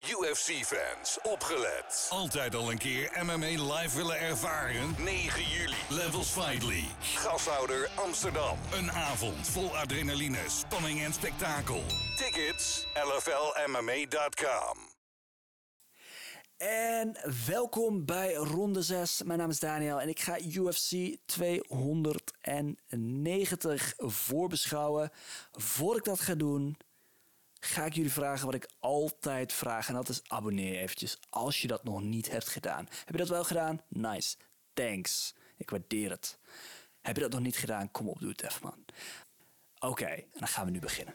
UFC-fans, opgelet. Altijd al een keer MMA live willen ervaren? 9 juli. Levels Fight League. Gashouder Amsterdam. Een avond vol adrenaline, spanning en spektakel. Tickets lflmma.com. En welkom bij ronde 6. Mijn naam is Daniel en ik ga UFC 290 voorbeschouwen. Voor ik dat ga doen, ga ik jullie vragen wat ik altijd vraag. En dat is abonneer eventjes als je dat nog niet hebt gedaan. Heb je dat wel gedaan? Nice. Thanks. Ik waardeer het. Heb je dat nog niet gedaan? Kom op, doe het even man. Oké, dan gaan we nu beginnen.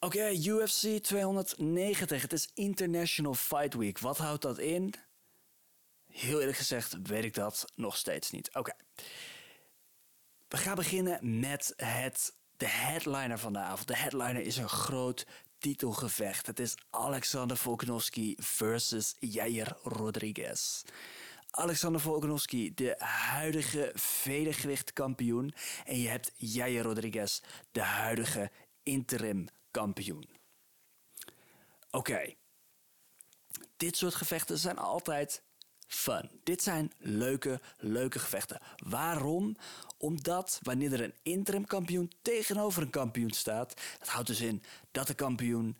Oké, UFC 290. Het is International Fight Week. Wat houdt dat in? Heel eerlijk gezegd weet ik dat nog steeds niet. Oké. We gaan beginnen met het, de headliner van de avond. De headliner is een groot titelgevecht. Het is Alexander Volkanovski versus Jair Rodriguez. Alexander Volkanovski, de huidige vedergewichtkampioen. En je hebt Jair Rodriguez, de huidige interim kampioen. Oké. Dit soort gevechten zijn altijd fun. Dit zijn leuke, leuke gevechten. Waarom? Omdat wanneer er een interim kampioen tegenover een kampioen staat, dat houdt dus in dat de kampioen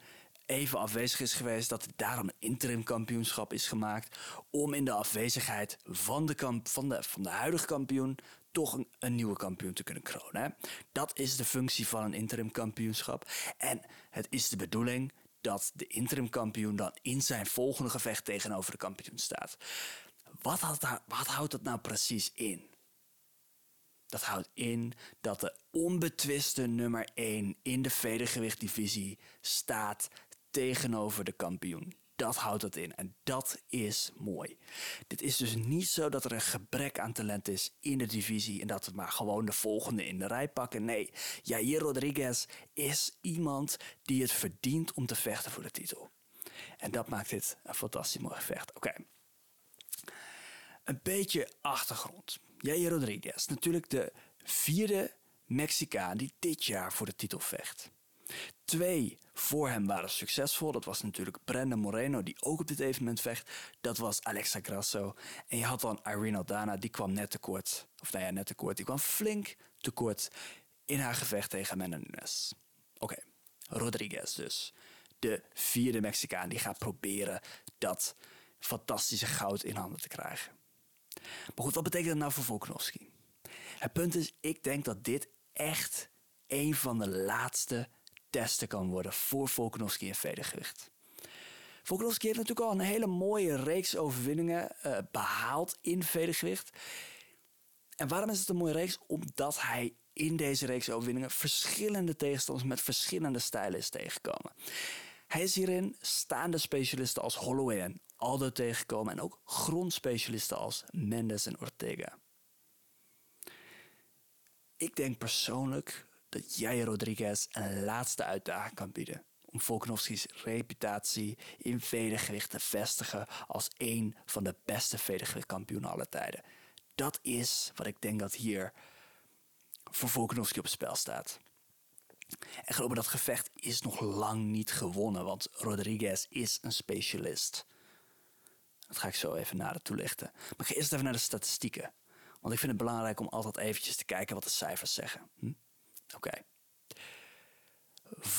even afwezig is geweest, dat daarom een interim kampioenschap is gemaakt, om in de afwezigheid van de, van de, van de huidige kampioen toch een, nieuwe kampioen te kunnen kronen. Dat is de functie van een interim kampioenschap. En het is de bedoeling dat de interim kampioen dan in zijn volgende gevecht tegenover de kampioen staat. Wat, wat houdt dat nou precies in? Dat houdt in dat de onbetwiste nummer 1 in de vedergewichtdivisie staat tegenover de kampioen. Dat houdt het in en dat is mooi. Dit is dus niet zo dat er een gebrek aan talent is in de divisie en dat we maar gewoon de volgende in de rij pakken. Nee, Jair Rodriguez is iemand die het verdient om te vechten voor de titel. En dat maakt dit een fantastisch mooi gevecht. Oké. Een beetje achtergrond. Jair Rodriguez, natuurlijk de vierde Mexicaan die dit jaar voor de titel vecht. Twee voor hem waren succesvol. Dat was natuurlijk Brandon Moreno, die ook op dit evenement vecht. Dat was Alexa Grasso. En je had dan Irene Aldana, die kwam net tekort. Of nou ja, net tekort. Die kwam flink tekort in haar gevecht tegen Amanda. Oké, Rodriguez dus. De vierde Mexicaan die gaat proberen dat fantastische goud in handen te krijgen. Maar goed, wat betekent dat nou voor Volkanovski? Het punt is, ik denk dat dit echt een van de laatste testen kan worden voor Volkanovski in vedergewicht. Volkanovski heeft natuurlijk al een hele mooie reeks overwinningen uh, behaald in vedergewicht. En waarom is het een mooie reeks? Omdat hij in deze reeks overwinningen verschillende tegenstanders met verschillende stijlen is tegengekomen. Hij is hierin staande specialisten als Holloway en Aldo tegengekomen en ook grondspecialisten als Mendes en Ortega. Ik denk persoonlijk dat jij Rodriguez een laatste uitdaging kan bieden om Volkanovski's reputatie in vedergewicht te vestigen als een van de beste vedergewichtkampioenen aller tijden. Dat is wat ik denk dat hier voor Volkanovski op het spel staat. En geloof me, dat gevecht is nog lang niet gewonnen, want Rodriguez is een specialist. Dat ga ik zo even nader toelichten. Maar ik ga eerst even naar de statistieken. Want ik vind het belangrijk om altijd eventjes te kijken wat de cijfers zeggen. Hm? Oké.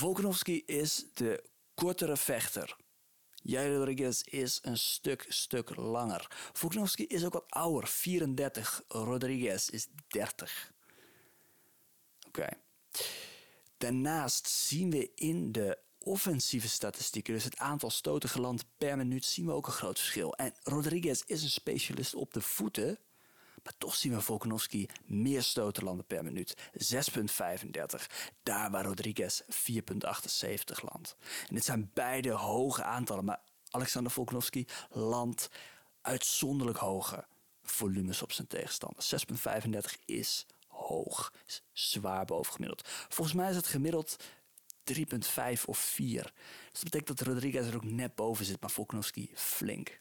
Okay. Is de kortere vechter. Jair Rodriguez is een stuk, stuk langer. Volkanovski is ook wat ouder, 34. Rodriguez is 30. Oké. Daarnaast zien we in de offensieve statistieken, dus het aantal stoten geland per minuut, zien we ook een groot verschil. En Rodriguez is een specialist op de voeten, maar toch zien we Volkanovski meer stoten landen per minuut. 6,35. Daar waar Rodriguez 4,78 landt. En dit zijn beide hoge aantallen, maar Alexander Volkanovski landt uitzonderlijk hoge volumes op zijn tegenstander. 6,35 is hoog. Is zwaar boven gemiddeld. Volgens mij is het gemiddeld 3,5 of 4. Dus dat betekent dat Rodriguez er ook net boven zit, maar Volkanovski flink.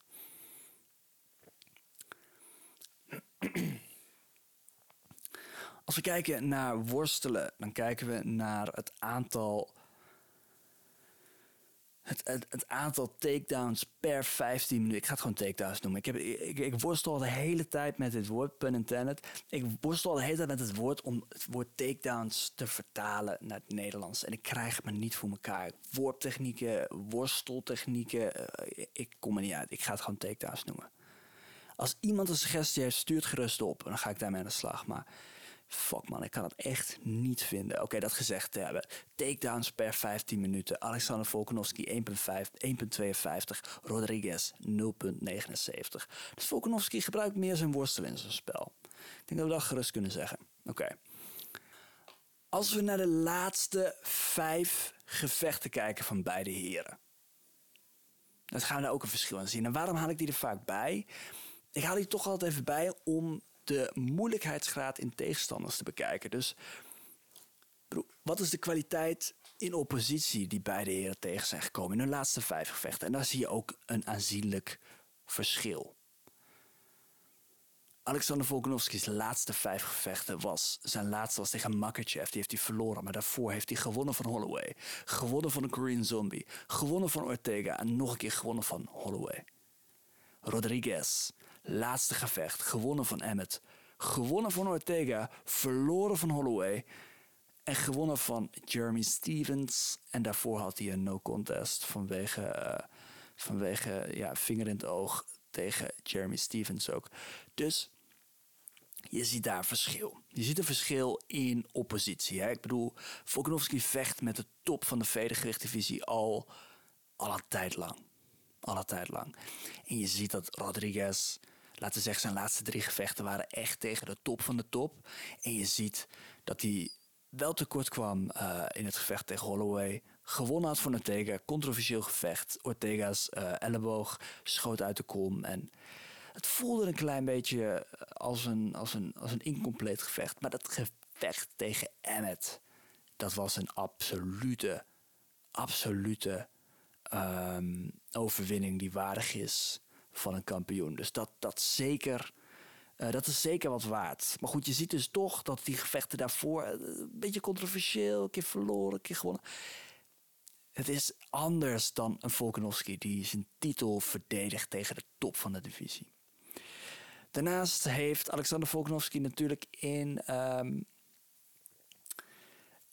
Als we kijken naar worstelen, dan kijken we naar het aantal het, het, aantal takedowns per 15 minuten. Ik ga het gewoon takedowns noemen. Ik, heb, ik, ik worstel de hele tijd met dit woord, pun intended. Ik worstel de hele tijd met het woord om het woord takedowns te vertalen naar het Nederlands. En ik krijg het me niet voor elkaar. Woordtechnieken, worsteltechnieken, uh, ik kom er niet uit. Ik ga het gewoon takedowns noemen. Als iemand een suggestie heeft, stuurt gerust op. En dan ga ik daarmee aan de slag. Maar Fuck man, ik kan het echt niet vinden. Oké, dat gezegd te hebben. Takedowns per 15 minuten. Alexander Volkanovski 1.52. Rodriguez 0.79. Dus Volkanovski gebruikt meer zijn worstel in zijn spel. Ik denk dat we dat gerust kunnen zeggen. Oké. Als we naar de laatste vijf gevechten kijken van beide heren. Dan gaan we daar ook een verschil zien. En waarom haal ik die er vaak bij? Ik haal die toch altijd even bij om de moeilijkheidsgraad in tegenstanders te bekijken. Dus wat is de kwaliteit in oppositie die beide heren tegen zijn gekomen in hun laatste vijf gevechten? En daar zie je ook een aanzienlijk verschil. Alexander Volkanovski's laatste vijf gevechten was... Zijn laatste was tegen Makachev, die heeft hij verloren. Maar daarvoor heeft hij gewonnen van Holloway. Gewonnen van een Korean Zombie. Gewonnen van Ortega en nog een keer gewonnen van Holloway. Rodriguez Laatste gevecht, gewonnen van Emmet. Gewonnen van Ortega, verloren van Holloway. En gewonnen van Jeremy Stevens. En daarvoor had hij een no contest vanwege, uh, vanwege ja, vinger in het oog tegen Jeremy Stevens ook. Dus je ziet daar verschil. Je ziet een verschil in oppositie. Hè? Ik bedoel, Volkanovski vecht met de top van de vedergewichtdivisie al, al een tijd lang. Al een tijd lang. En je ziet dat Rodriguez laten we zeggen, zijn laatste drie gevechten waren echt tegen de top van de top. En je ziet dat hij wel tekort kwam uh, in het gevecht tegen Holloway. Gewonnen had van Ortega, controversieel gevecht. Ortega's uh, elleboog schoot uit de kom. En het voelde een klein beetje als een, als een, als een incompleet gevecht. Maar dat gevecht tegen Emmet, dat was een absolute, absolute um, overwinning die waardig is van een kampioen. Dus dat, dat, zeker, uh, dat is zeker wat waard. Maar goed, je ziet dus toch dat die gevechten daarvoor uh, een beetje controversieel, een keer verloren, een keer gewonnen. Het is anders dan een Volkanovski die zijn titel verdedigt tegen de top van de divisie. Daarnaast heeft Alexander Volkanovski natuurlijk in um,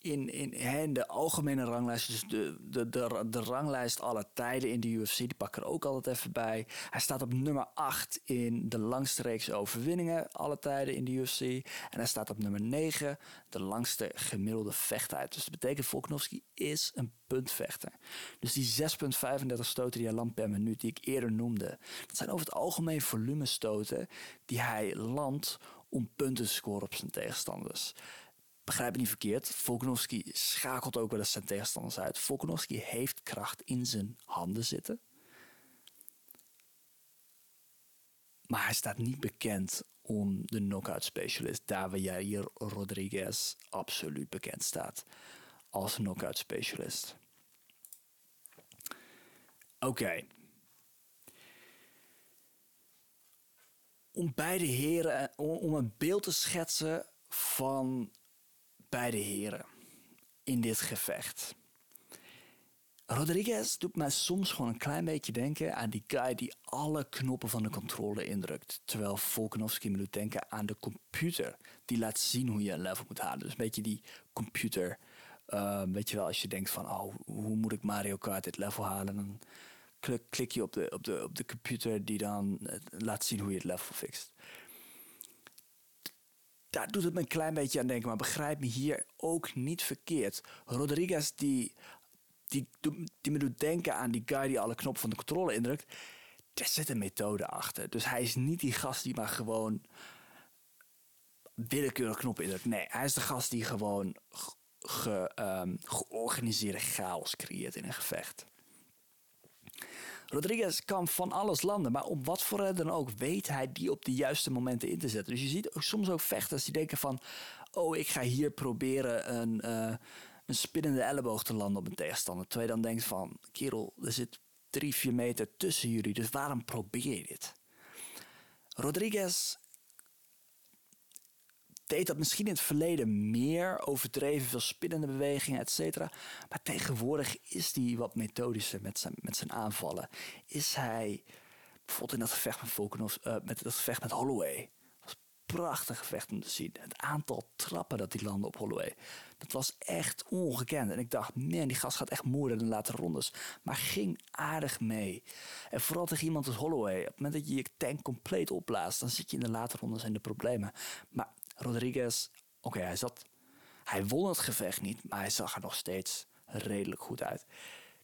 in, in, de algemene ranglijst, dus de, de, de, ranglijst alle tijden in de UFC, die pak er ook altijd even bij. Hij staat op nummer 8 in de langste reeks overwinningen alle tijden in de UFC. En hij staat op nummer 9, de langste gemiddelde vechttijd. Dus dat betekent Volkanovski is een puntvechter. Dus die 6,35 stoten die hij landt per minuut, die ik eerder noemde, dat zijn over het algemeen volumestoten die hij landt om punten te scoren op zijn tegenstanders begrijp me niet verkeerd, Volkanovski schakelt ook wel eens zijn tegenstanders uit. Volkanovski heeft kracht in zijn handen zitten. Maar hij staat niet bekend om de knockout specialist. Daar waar hier Rodriguez absoluut bekend staat als knockout specialist. Oké. Om beide heren, om een beeld te schetsen van beide heren in dit gevecht. Rodriguez doet mij soms gewoon een klein beetje denken aan die guy die alle knoppen van de controle indrukt. Terwijl Volkanovski me doet denken aan de computer die laat zien hoe je een level moet halen. Dus een beetje die computer. Uh, weet je wel, als je denkt van, oh, hoe moet ik Mario Kart dit level halen? Dan klik, je op de, op, de, op de computer die dan eh, laat zien hoe je het level fixt daar doet het me een klein beetje aan denken. Maar begrijp me hier ook niet verkeerd. Rodriguez, die, die, die me doet denken aan die guy die alle knoppen van de controle indrukt. Er zit een methode achter. Dus hij is niet die gast die maar gewoon willekeurig knoppen indrukt. Nee, hij is de gast die gewoon ge, um, georganiseerde chaos creëert in een gevecht. Rodriguez kan van alles landen, maar op wat voor reden dan ook weet hij die op de juiste momenten in te zetten. Dus je ziet ook soms ook vechters die denken van, oh, ik ga hier proberen een, eh, een spinnende elleboog te landen op een tegenstander. Terwijl je dan denkt van, kerel, er zit drie, vier meter tussen jullie, dus waarom probeer je dit? Rodriguez deed dat misschien in het verleden meer, overdreven veel spinnende bewegingen, et cetera. Maar tegenwoordig is hij wat methodischer met zijn, met zijn aanvallen. Is hij, bijvoorbeeld in dat gevecht met, Volkanov, uh, met dat gevecht met Holloway, was een prachtig gevecht om te zien. Het aantal trappen dat hij landde op Holloway, dat was echt ongekend. En ik dacht, man, die gast gaat echt moeren in de late rondes. Maar ging aardig mee. En vooral tegen iemand als Holloway, op het moment dat je je tank compleet opblaast, dan zit je in de late rondes in de problemen. Maar Rodriguez, oké, hij zat. Hij won het gevecht niet, maar hij zag er nog steeds redelijk goed uit.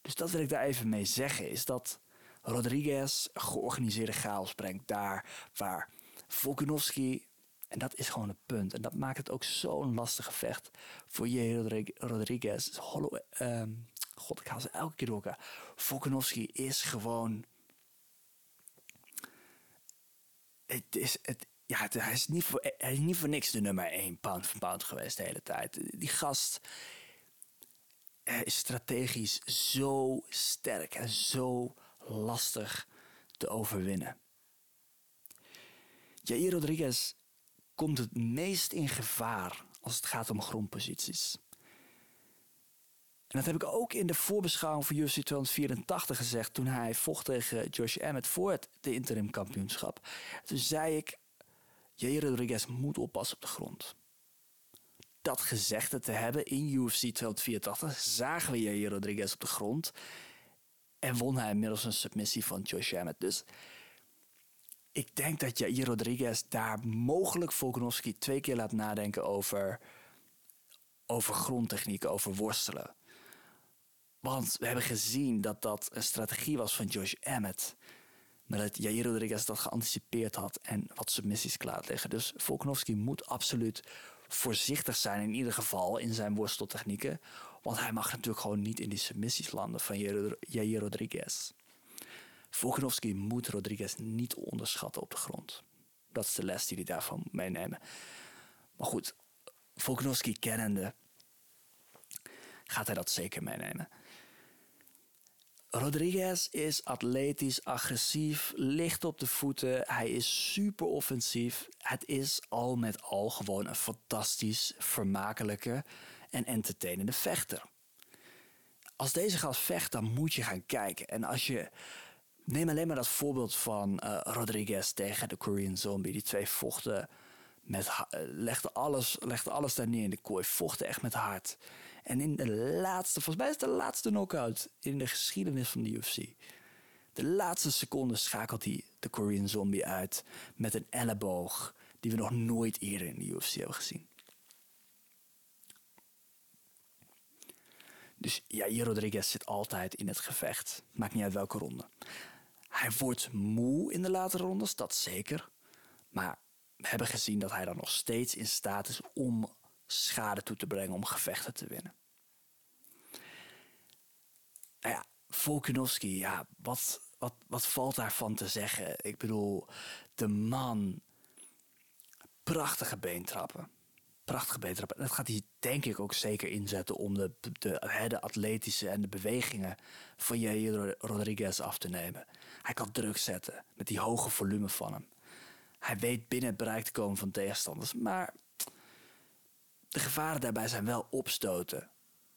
Dus dat wil ik daar even mee zeggen, is dat Rodriguez georganiseerde chaos brengt daar waar Volkanovski, en dat is gewoon het punt, en dat maakt het ook zo'n lastig gevecht voor J. Rodriguez. Uh, God, ik haal ze elke keer door elkaar. Volkanovski is gewoon. Het is, het, ja, hij, is niet voor, hij is niet voor niks de nummer 1 pound for pound geweest de hele tijd. Die gast is strategisch zo sterk en zo lastig te overwinnen. Jair Rodriguez komt het meest in gevaar als het gaat om grondposities. En dat heb ik ook in de voorbeschouwing voor UFC 284 gezegd toen hij vocht tegen Josh Emmett voor het de interim kampioenschap. Toen zei ik, Jair Rodriguez moet oppassen op de grond. Dat gezegde te hebben in UFC 284 zagen we Jair Rodriguez op de grond. En won hij inmiddels een submissie van Josh Emmett. Dus ik denk dat Jair Rodriguez daar mogelijk Volkanovski twee keer laat nadenken over, over grondtechniek, over worstelen. Want we hebben gezien dat dat een strategie was van Josh Emmett. Maar dat Jair Rodriguez dat geanticipeerd had en wat submissies klaar liggen. Dus Volkanovski moet absoluut voorzichtig zijn in ieder geval in zijn worsteltechnieken. Want hij mag natuurlijk gewoon niet in die submissies landen van Jair Rodriguez. Volkanovski moet Rodriguez niet onderschatten op de grond. Dat is de les die hij daarvan meenemen. Maar goed, Volkanovski kennende gaat hij dat zeker meenemen. Rodriguez is atletisch, agressief, licht op de voeten. Hij is super offensief. Het is al met al gewoon een fantastisch, vermakelijke en entertainende vechter. Als deze gast vecht, dan moet je gaan kijken. En als je. Neem alleen maar dat voorbeeld van uh, Rodriguez tegen de Korean Zombie. Die twee vochten met. Uh, legden alles, legde alles daar neer in de kooi. Vochten echt met hart. En in de laatste, volgens mij is het de laatste knockout in de geschiedenis van de UFC. De laatste seconde schakelt hij de Korean Zombie uit met een elleboog die we nog nooit eerder in de UFC hebben gezien. Dus ja, Rodriguez zit altijd in het gevecht. Maakt niet uit welke ronde. Hij wordt moe in de late rondes, dat zeker. Maar we hebben gezien dat hij dan nog steeds in staat is om schade toe te brengen om gevechten te winnen. Nou ja, Volkanovski, ja, wat, wat, wat valt daarvan te zeggen? Ik bedoel, de man, prachtige beentrappen. Prachtige beentrappen. Dat gaat hij denk ik ook zeker inzetten om de, de, de atletische en de bewegingen van Jair Rodriguez af te nemen. Hij kan druk zetten met die hoge volume van hem. Hij weet binnen het bereik te komen van tegenstanders, maar de gevaren daarbij zijn wel opstoten,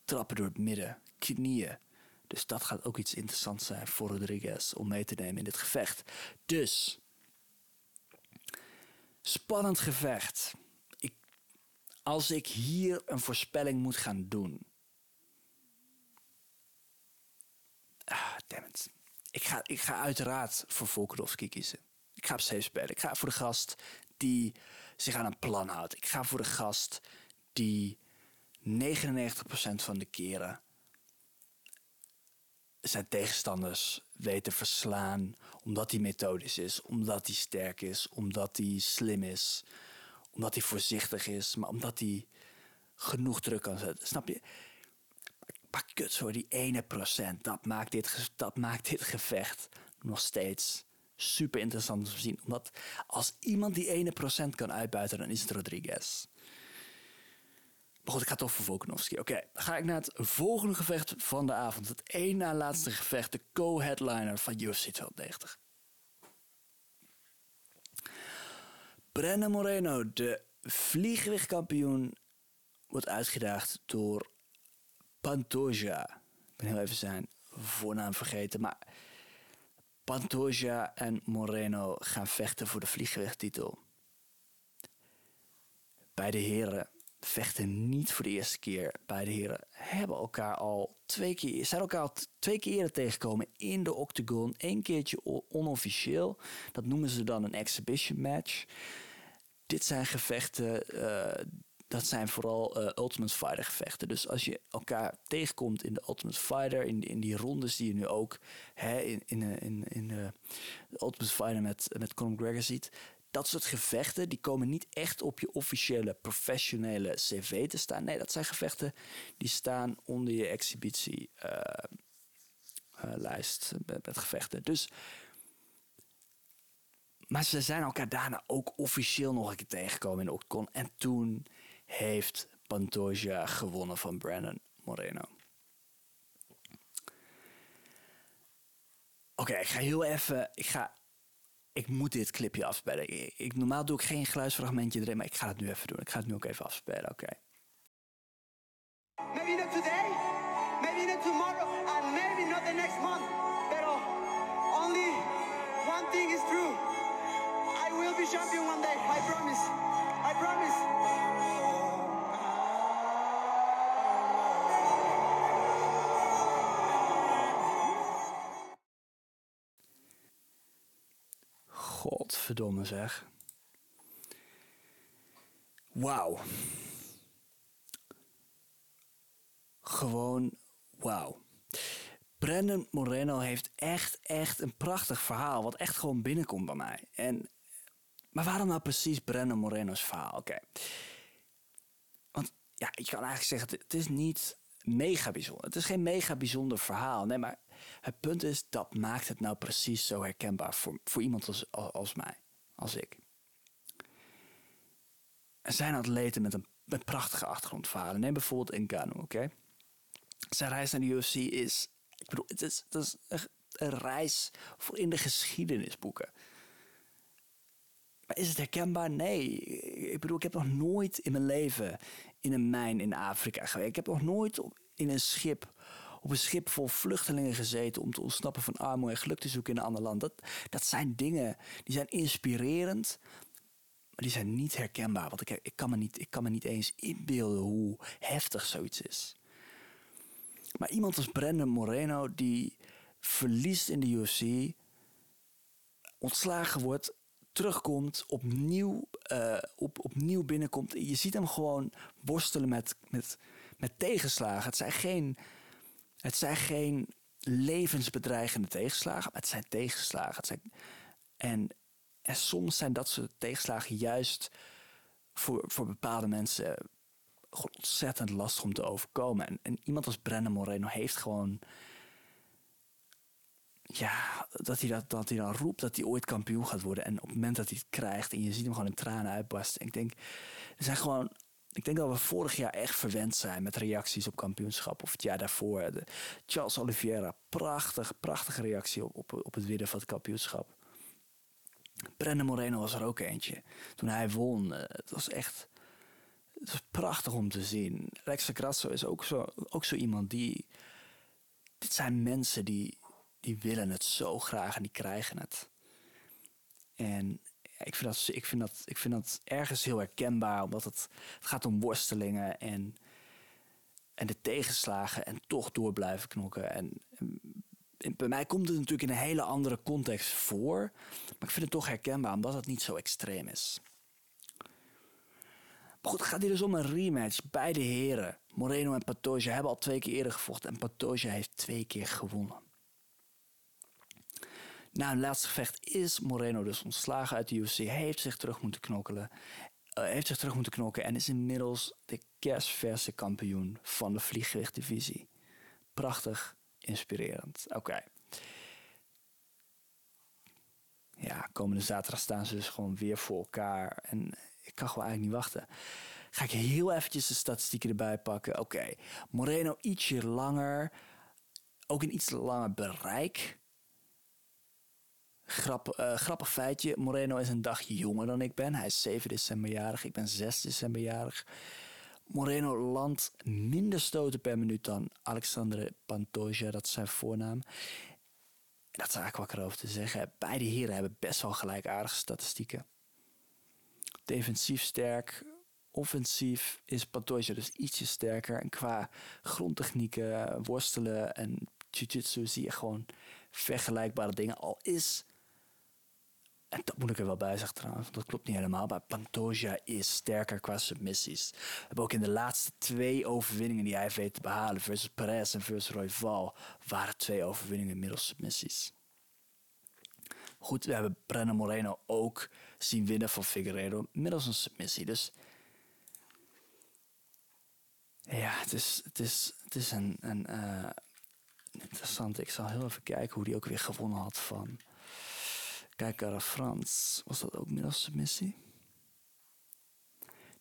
trappen door het midden, knieën. Dus dat gaat ook iets interessants zijn voor Rodriguez om mee te nemen in dit gevecht. Dus, spannend gevecht. Ik, als ik hier een voorspelling moet gaan doen. Ah, damn it. Ik ga, ik ga uiteraard voor Volkanovski kiezen. Ik ga op safe spelen. Ik ga voor de gast die zich aan een plan houdt. Ik ga voor de gast die 99% van de keren zijn tegenstanders weten verslaan omdat hij methodisch is, omdat hij sterk is, omdat hij slim is, omdat hij voorzichtig is, maar omdat hij genoeg druk kan zetten. Snap je? Maar kut zo, die ene procent, dat maakt dit, dat maakt dit gevecht nog steeds super interessant om te zien. Omdat als iemand die ene procent kan uitbuiten, dan is het Rodriguez. Goed, ik ga toch voor Volkanovski. Oké, dan ga ik naar het volgende gevecht van de avond. Het één na laatste gevecht, de co-headliner van UFC 290. Brandon Moreno, de vliegwichtkampioen, wordt uitgedaagd door Pantoja. Ik ben heel even zijn voornaam vergeten, maar Pantoja en Moreno gaan vechten voor de vlieggewichttitel. Beide heren vechten niet voor de eerste keer. Beide heren hebben elkaar al twee keer, zijn elkaar al twee keer eerder tegengekomen in de octagon. Eén keertje onofficieel. Dat noemen ze dan een exhibition match. Dit zijn gevechten, uh, dat zijn vooral uh, Ultimate Fighter gevechten. Dus als je elkaar tegenkomt in de Ultimate Fighter, in, in die rondes die je nu ook hè, in, in, in, in de Ultimate Fighter met, met Conor McGregor ziet, dat soort gevechten die komen niet echt op je officiële professionele cv te staan. Nee, dat zijn gevechten die staan onder je exhibitielijst uh, uh, met, gevechten. Dus, maar ze zijn elkaar daarna ook officieel nog een keer tegengekomen in de. En toen heeft Pantoja gewonnen van Brandon Moreno. Oké, ik ga heel even. Ik ga ik moet dit clipje afspelen. Ik, normaal doe ik geen geluidsfragmentje erin, maar ik ga het nu even doen. Ik ga het nu ook even afspelen, oké. Okay. Maybe not today, maybe not tomorrow, and maybe not the next month. But only one thing is true. I will be champion one day. I promise. Godverdomme zeg. Wauw. Gewoon wauw. Brandon Moreno heeft echt, echt een prachtig verhaal. Wat echt gewoon binnenkomt bij mij. En, maar waarom nou precies Brandon Moreno's verhaal? Oké. Want ja, je kan eigenlijk zeggen, het is niet mega bijzonder. Het is geen mega bijzonder verhaal. Nee, maar het punt is, dat maakt het nou precies zo herkenbaar voor, voor iemand als, als mij, als ik. Er zijn atleten met een, met prachtige achtergrondverhalen. Neem bijvoorbeeld Ngannou, oké? Zijn reis naar de UFC is, ik bedoel, het is, het is een, een reis voor in de geschiedenisboeken. Maar is het herkenbaar? Nee. Ik bedoel, ik heb nog nooit in mijn leven in een mijn in Afrika geweest. Ik heb nog nooit in een schip, op een schip vol vluchtelingen gezeten om te ontsnappen van armoede en geluk te zoeken in een ander land. Dat, dat zijn dingen die zijn inspirerend, maar die zijn niet herkenbaar. Want ik, ik, kan me niet, ik kan me niet eens inbeelden hoe heftig zoiets is. Maar iemand als Brandon Moreno, die verliest in de UFC, ontslagen wordt terugkomt, opnieuw, uh, op, opnieuw binnenkomt. Je ziet hem gewoon worstelen met, met, met tegenslagen. Het zijn geen, het zijn geen levensbedreigende tegenslagen, maar het zijn tegenslagen. Het zijn, en, soms zijn dat soort tegenslagen juist voor, voor bepaalde mensen ontzettend lastig om te overkomen. En, en iemand als Brennan Moreno heeft gewoon ja, dat hij, dat, dat hij dan roept dat hij ooit kampioen gaat worden. En op het moment dat hij het krijgt en je ziet hem gewoon in tranen uitbarsten. Ik denk, er zijn gewoon, ik denk dat we vorig jaar echt verwend zijn met reacties op kampioenschap. Of het jaar daarvoor. De Charles Oliveira, prachtig, prachtige reactie op, op, op het winnen van het kampioenschap. Brandon Moreno was er ook eentje. Toen hij won, eh, het was echt het was prachtig om te zien. Rex Grasso is ook zo, ook zo iemand die... Dit zijn mensen die, die willen het zo graag en die krijgen het. En ik vind dat, ik vind dat, ik vind dat ergens heel herkenbaar, omdat het, het gaat om worstelingen en, en de tegenslagen en toch door blijven knokken. En, en, bij mij komt het natuurlijk in een hele andere context voor, maar ik vind het toch herkenbaar omdat het niet zo extreem is. Maar goed, het gaat hier dus om een rematch. Beide heren, Moreno en Patoja, hebben al twee keer eerder gevochten en Patoja heeft twee keer gewonnen. Na een laatste gevecht is Moreno dus ontslagen uit de UFC. Heeft zich terug moeten knokkelen. Uh, heeft zich terug moeten knokken en is inmiddels de kerstverse kampioen van de vlieggewichtdivisie. Prachtig, inspirerend. Oké. Ja, komende zaterdag staan ze dus gewoon weer voor elkaar. En ik kan gewoon eigenlijk niet wachten. Ga ik heel eventjes de statistieken erbij pakken. Oké, Moreno ietsje langer. Ook een iets langer bereik. Grap, eh, grappig feitje. Moreno is een dagje jonger dan ik ben. Hij is 7 december jarig. Ik ben 6 december jarig. Moreno landt minder stoten per minuut dan Alexandre Pantoja. Dat is zijn voornaam. Dat is eigenlijk wat ik erover te zeggen. Beide heren hebben best wel gelijkaardige statistieken. Defensief sterk. Offensief is Pantoja dus ietsje sterker. En qua grondtechnieken, worstelen en jiu-jitsu zie je gewoon vergelijkbare dingen. Al is en dat moet ik er wel bij zeggen trouwens, dat klopt niet helemaal. Maar Pantoja is sterker qua submissies. We hebben ook in de laatste twee overwinningen die hij heeft weten te behalen, versus Perez en versus Royval, waren twee overwinningen middels submissies. Goed, we hebben Brennan Moreno ook zien winnen van Figueiredo middels een submissie. Dus ja, het is, het is, het is een, een uh, interessant. Ik zal heel even kijken hoe die ook weer gewonnen had van Kijk naar Frans. Was dat ook middels submissie?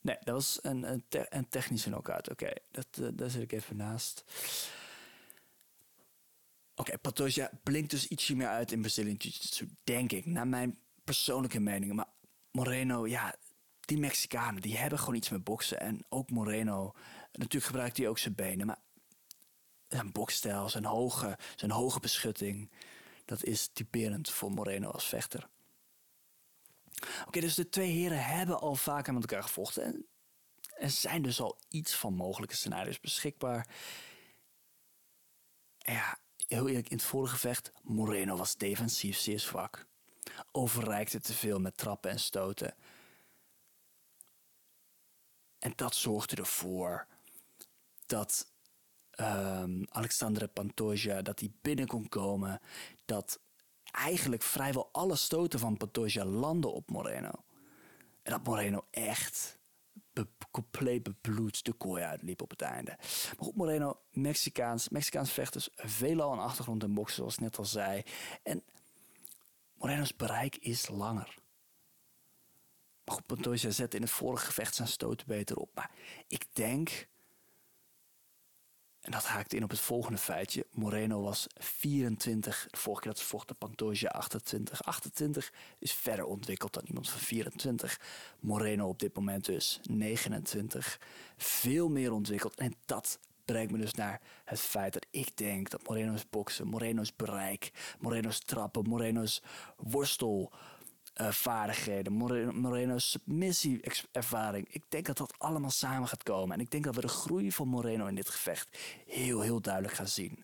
Nee, dat was een, een, te een technische knockout. Oké, dat uh, daar zit ik even naast. Oké, okay, blinkt dus ietsje meer uit in Brazilian Jiu-Jitsu, denk ik. Naar mijn persoonlijke mening. Maar Moreno, ja, die Mexicanen, die hebben gewoon iets met boksen. En ook Moreno, natuurlijk gebruikt hij ook zijn benen. Maar zijn bokstijl, zijn hoge, zijn hoge beschutting dat is typerend voor Moreno als vechter. Oké, dus de twee heren hebben al vaker met elkaar gevochten. En er zijn dus al iets van mogelijke scenario's beschikbaar. ja, heel eerlijk, in het vorige gevecht, Moreno was defensief zeer zwak. Overreikte te veel met trappen en stoten. En dat zorgde ervoor dat um, Alexandre Pantoja, dat hij binnen kon komen. Dat eigenlijk vrijwel alle stoten van Pantoja landen op Moreno. En dat Moreno echt compleet bebloed de kooi uitliep op het einde. Maar goed, Moreno, Mexicaans, Mexicaans vechters, veelal een achtergrond in boksen, zoals ik net al zei. En Moreno's bereik is langer. Maar goed, Pantoja zette in het vorige gevecht zijn stoten beter op. Maar ik denk en dat haakt in op het volgende feitje. Moreno was 24. De vorige keer dat ze vochten, Pantoja 28. 28 is verder ontwikkeld dan iemand van 24. Moreno op dit moment dus 29. Veel meer ontwikkeld. En dat brengt me dus naar het feit dat ik denk dat Moreno's boksen, Moreno's bereik, Moreno's trappen, Moreno's worstel vaardigheden, Moreno's submissie-ervaring. Ik denk dat dat allemaal samen gaat komen. En ik denk dat we de groei van Moreno in dit gevecht heel, heel duidelijk gaan zien.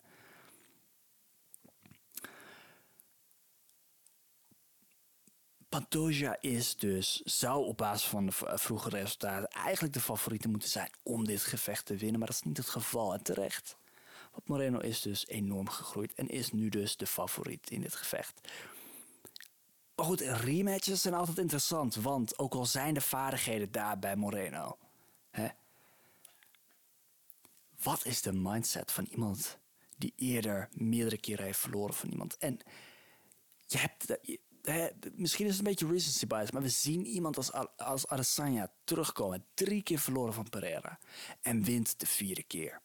Pantoja is dus, zou op basis van de vroege resultaten eigenlijk de favoriete moeten zijn om dit gevecht te winnen. Maar dat is niet het geval en terecht. Want Moreno is dus enorm gegroeid en is nu dus de favoriet in dit gevecht. Maar goed, rematches zijn altijd interessant, want ook al zijn de vaardigheden daar bij Moreno, hè, wat is de mindset van iemand die eerder meerdere keren heeft verloren van iemand? En je hebt, misschien is het een beetje recency bias, maar we zien iemand als, als Adesanya terugkomen, drie keer verloren van Pereira en wint de vierde keer.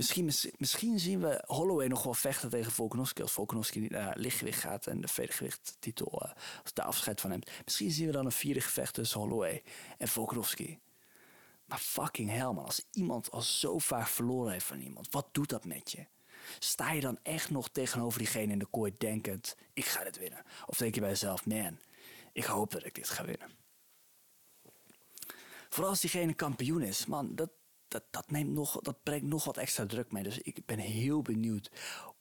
Misschien, misschien zien we Holloway nog wel vechten tegen Volkanovski. Als Volkanovski naar lichtgewicht gaat en de vedergewicht titel, uh, als daar afscheid van hem. Misschien zien we dan een vierde gevecht tussen Holloway en Volkanovski. Maar fucking hell man, als iemand al zo vaak verloren heeft van iemand, wat doet dat met je? Sta je dan echt nog tegenover diegene in de kooi denkend, ik ga dit winnen? Of denk je bij jezelf, man, ik hoop dat ik dit ga winnen? Vooral als diegene kampioen is, man, dat, dat, dat, neemt nog, dat brengt nog wat extra druk mee. Dus ik ben heel benieuwd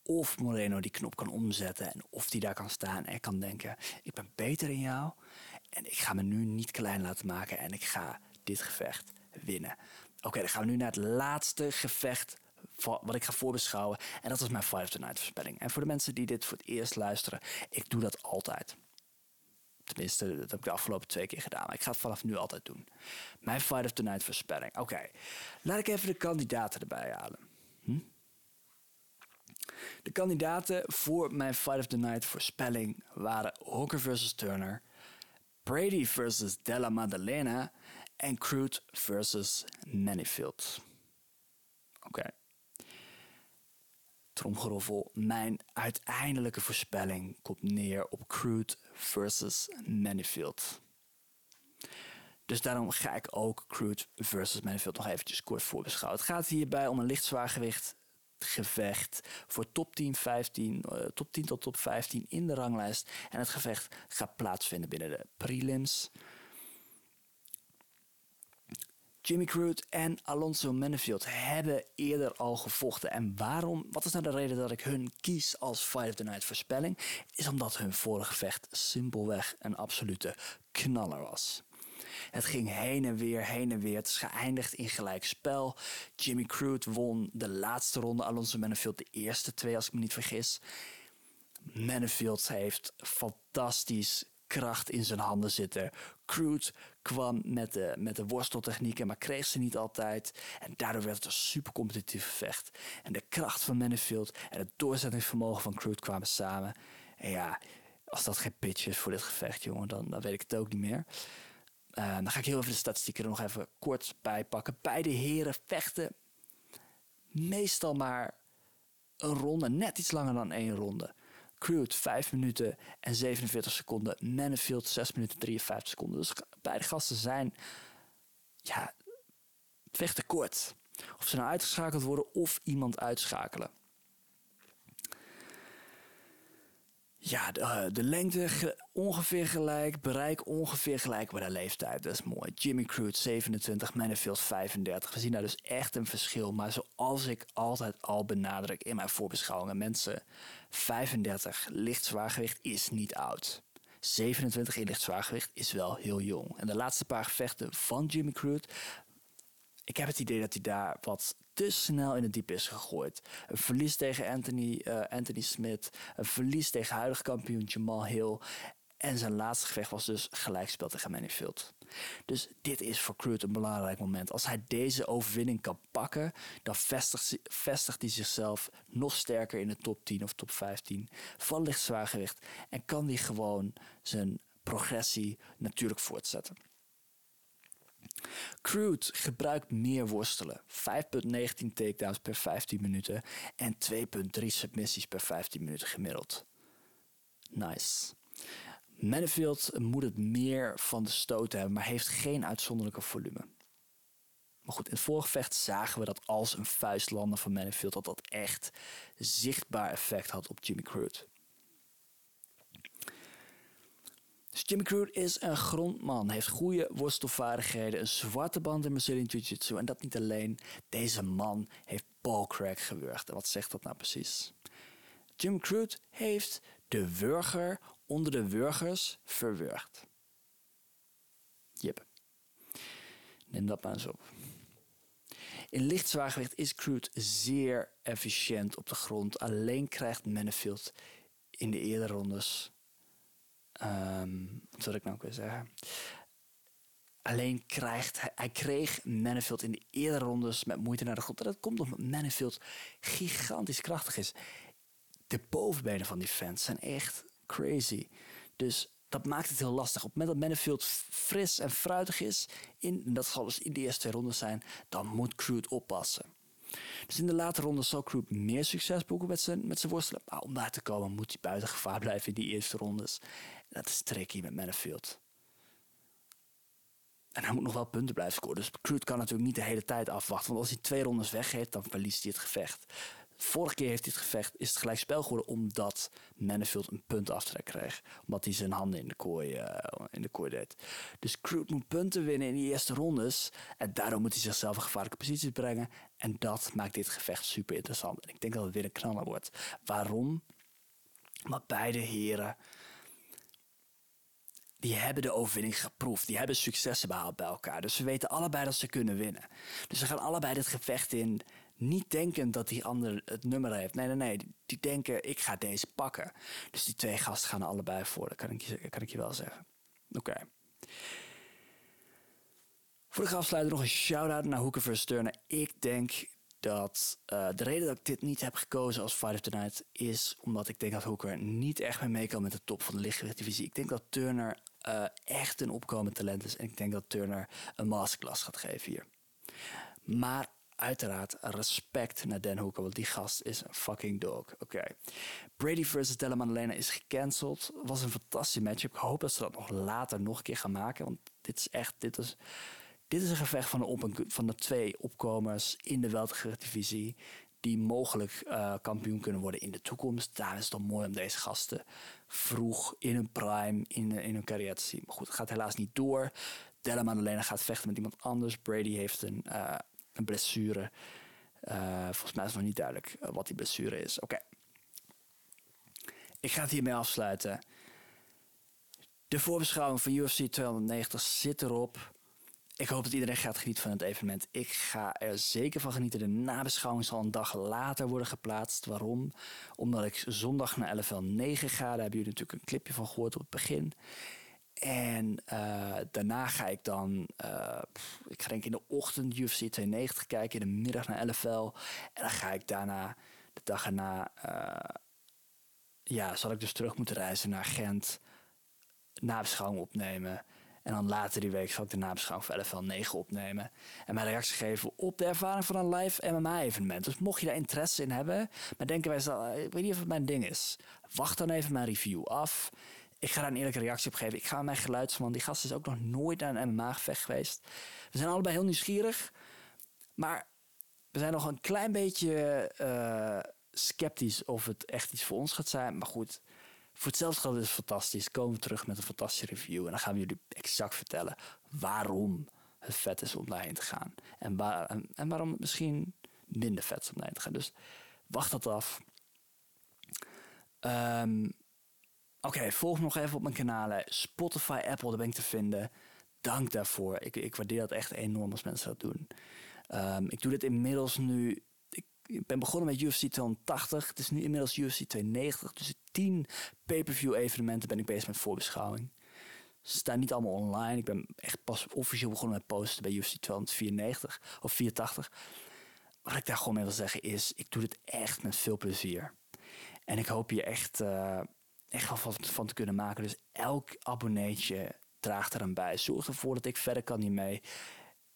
of Moreno die knop kan omzetten en of die daar kan staan en kan denken: ik ben beter in jou en ik ga me nu niet klein laten maken en ik ga dit gevecht winnen. Oké, dan gaan we nu naar het laatste gevecht wat ik ga voorbeschouwen. En dat is mijn Fight of the Night voorspelling. En voor de mensen die dit voor het eerst luisteren, ik doe dat altijd. Tenminste, dat heb ik de afgelopen twee keer gedaan. Maar ik ga het vanaf nu altijd doen. Mijn Fight of the Night voorspelling. Oké, laat ik even de kandidaten erbij halen. Hm? De kandidaten voor mijn Fight of the Night voorspelling waren Hooker versus Turner, Brady versus Della Maddalena en Crude versus Manifield. Oké. Tromgeroffel. Mijn uiteindelijke voorspelling komt neer op Crude versus Manifield. Dus daarom ga ik ook Crude versus Manifield nog eventjes kort voorbeschouwen. Het gaat hierbij om een lichtzwaargewicht gevecht voor top 10, 15, uh, top 10 tot top 15 in de ranglijst. En het gevecht gaat plaatsvinden binnen de prelims. Jimmy Crude en Alonso Manifield hebben eerder al gevochten. En waarom? Wat is nou de reden dat ik hun kies als Fight of the Night voorspelling? Is omdat hun vorige gevecht simpelweg een absolute knaller was. Het ging heen en weer, heen en weer. Het is geëindigd in gelijk spel. Jimmy Crude won de laatste ronde. Alonso Manifield de eerste twee, als ik me niet vergis. Manifield heeft fantastisch kracht in zijn handen zitten. Crude kwam met de, met de worsteltechnieken, maar kreeg ze niet altijd. En daardoor werd het een super competitief gevecht. En de kracht van Manifield en het doorzettingsvermogen van Crude kwamen samen. En ja, als dat geen pitch is voor dit gevecht, jongen, dan, dan weet ik het ook niet meer. Uh, dan ga ik heel even de statistieken er nog even kort bij pakken. Beide heren vechten meestal maar een ronde, net iets langer dan één ronde. Crude 5 minuten en 47 seconden. Manifield 6 minuten 53 seconden. Dus beide gasten zijn ja, vechten kort. Of ze nou uitgeschakeld worden of iemand uitschakelen. Ja, de, eh, lengte ongeveer gelijk, bereik ongeveer gelijk, maar de leeftijd, dat is mooi. Jimmy Crude 27, Manifield 35. We zien daar dus echt een verschil. Maar zoals ik altijd al benadruk in mijn voorbeschouwingen, mensen, 35 licht zwaargewicht is niet oud. 27 in licht zwaargewicht is wel heel jong. En de laatste paar gevechten van Jimmy Crude ik heb het idee dat hij daar wat te snel in het diep is gegooid. Een verlies tegen Anthony, uh, Anthony Smith. Een verlies tegen huidige kampioen Jamal Hill. En zijn laatste gevecht was dus gelijkspel tegen Manifield. Dus dit is voor Crude een belangrijk moment. Als hij deze overwinning kan pakken, dan vestigt, vestigt hij zichzelf nog sterker in de top 10 of top 15 van licht zwaargewicht. En kan hij gewoon zijn progressie natuurlijk voortzetten. Crude gebruikt meer worstelen. 5.19 takedowns per 15 minuten en 2.3 submissies per 15 minuten gemiddeld. Nice. Manifield moet het meer van de stoot hebben, maar heeft geen uitzonderlijke volume. Maar goed, in het vorige vecht zagen we dat als een vuist landen van Manifield, dat dat echt zichtbaar effect had op Jimmy Crude. Dus Jimmy Crude is een grondman, heeft goede worstelvaardigheden, een zwarte band in Brazilian Jiu-Jitsu. En dat niet alleen, deze man heeft ballcrack gewurgd. En wat zegt dat nou precies? Jim Crude heeft de wurger onder de wurgers verwurgd. Jep. Neem dat maar eens op. In licht zwaargewicht is Crude zeer efficiënt op de grond. Alleen krijgt Manifield in de eerdere rondes Um, wat wil ik nou ook weer zeggen? Alleen krijgt hij, kreeg Manifield in de eerdere rondes met moeite naar de grond. dat komt omdat Manifield gigantisch krachtig is. De bovenbenen van die fans zijn echt crazy. Dus dat maakt het heel lastig. Op het moment dat Manifield fris en fruitig is, in, en dat zal dus in de eerste twee rondes zijn, dan moet Crude oppassen. Dus in de late ronde zal Crude meer succes boeken met zijn, met zijn worstelen. Maar om daar te komen moet hij buiten gevaar blijven in die eerste rondes. Dat is tricky met Manifield. En hij moet nog wel punten blijven scoren. Dus Crude kan natuurlijk niet de hele tijd afwachten. Want als hij twee rondes weggeeft, dan verliest hij het gevecht. Vorige keer heeft hij het gevecht, is het gelijk spel geworden omdat Manifield een punt aftrek kreeg. Omdat hij zijn handen in de kooi, uh, in de kooi deed. Dus Crude moet punten winnen in die eerste rondes. En daarom moet hij zichzelf in gevaarlijke posities brengen. En dat maakt dit gevecht super interessant. En ik denk dat het weer een knaller wordt. Waarom? Omdat beide heren die hebben de overwinning geproefd. Die hebben successen behaald bij elkaar. Dus ze weten allebei dat ze kunnen winnen. Dus ze gaan allebei dit gevecht in. Niet denken dat die ander het nummer heeft. Nee, nee, nee. Die denken, ik ga deze pakken. Dus die twee gasten gaan allebei voor. Dat kan ik je, kan ik je wel zeggen. Oké. Voor de afsluiten nog een shout-out naar Hoeken Turner. Ik denk dat uh, de reden dat ik dit niet heb gekozen als Fight of the Night is omdat ik denk dat Hooker niet echt mee kan met de top van de lichtgewichtdivisie. Ik denk dat Turner uh, echt een opkomend talent is en ik denk dat Turner een masterclass gaat geven hier. Maar uiteraard respect naar Dan Hooker, want die gast is een fucking dog. Oké. Brady versus Della is gecanceld. Was een fantastische matchup. Ik hoop dat ze dat nog later nog een keer gaan maken, want dit is echt, dit is, dit is een gevecht van de, op van de twee opkomers in de weltergewicht die mogelijk uh, kampioen kunnen worden in de toekomst. Daar is het dan mooi om deze gasten vroeg in hun prime, in, in hun carrière te zien. Maar goed, het gaat helaas niet door. Della Maddalena gaat vechten met iemand anders. Brady heeft een, uh, een blessure. Volgens mij is nog niet duidelijk wat die blessure is. Oké. Ik ga het hiermee afsluiten. De voorbeschouwing van UFC 290 zit erop. Ik hoop dat iedereen gaat genieten van het evenement. Ik ga er zeker van genieten. De nabeschouwing zal een dag later worden geplaatst. Waarom? Omdat ik zondag naar LFL 9 ga. Daar hebben jullie natuurlijk een clipje van gehoord op het begin. En uh, daarna ga ik dan, uh, ik ga denk in de ochtend UFC 290 kijken, in de middag naar LFL. En dan ga ik daarna, de dag erna, uh, ja, zal ik dus terug moeten reizen naar Gent, nabeschouwing opnemen. En dan later die week zal ik de nabeschouwing van LFL 9 opnemen. En mijn reactie geven op de ervaring van een live MMA-evenement. Dus mocht je daar interesse in hebben, maar denken wij, ik weet niet of het mijn ding is. Wacht dan even mijn review af. Ik ga daar een eerlijke reactie op geven. Ik ga mijn geluidsman, die gast is ook nog nooit naar een MMA-gevecht geweest. We zijn allebei heel nieuwsgierig. Maar we zijn nog een klein beetje uh, sceptisch of het echt iets voor ons gaat zijn. Maar goed, voor hetzelfde geld is het fantastisch. Komen we terug met een fantastische review. En dan gaan we jullie exact vertellen waarom het vet is om daarheen te gaan. En, en, waarom het misschien minder vet is om daarheen te gaan. Dus wacht dat af. Um, Oké, volg me nog even op mijn kanalen. Spotify, Apple, daar ben ik te vinden. Dank daarvoor. Ik, ik waardeer dat echt enorm als mensen dat doen. Um, ik doe dit inmiddels nu ik ben begonnen met UFC 280. Het is nu inmiddels UFC 290. Dus 10 pay-per-view evenementen ben ik bezig met voorbeschouwing. Ze staan niet allemaal online. Ik ben echt pas officieel begonnen met posten bij UFC 294 of 480. Wat ik daar gewoon mee wil zeggen is, ik doe dit echt met veel plezier. En ik hoop hier echt, uh, echt wel van, te kunnen maken. Dus elk abonneetje draagt er aan bij. Zorg ervoor dat ik verder kan hiermee.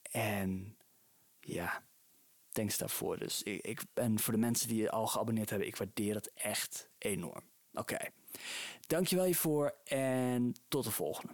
En ja, thanks daarvoor. Dus ik, ik ben voor de mensen die al geabonneerd hebben, ik waardeer het echt enorm. Oké, okay. dankjewel hiervoor en tot de volgende.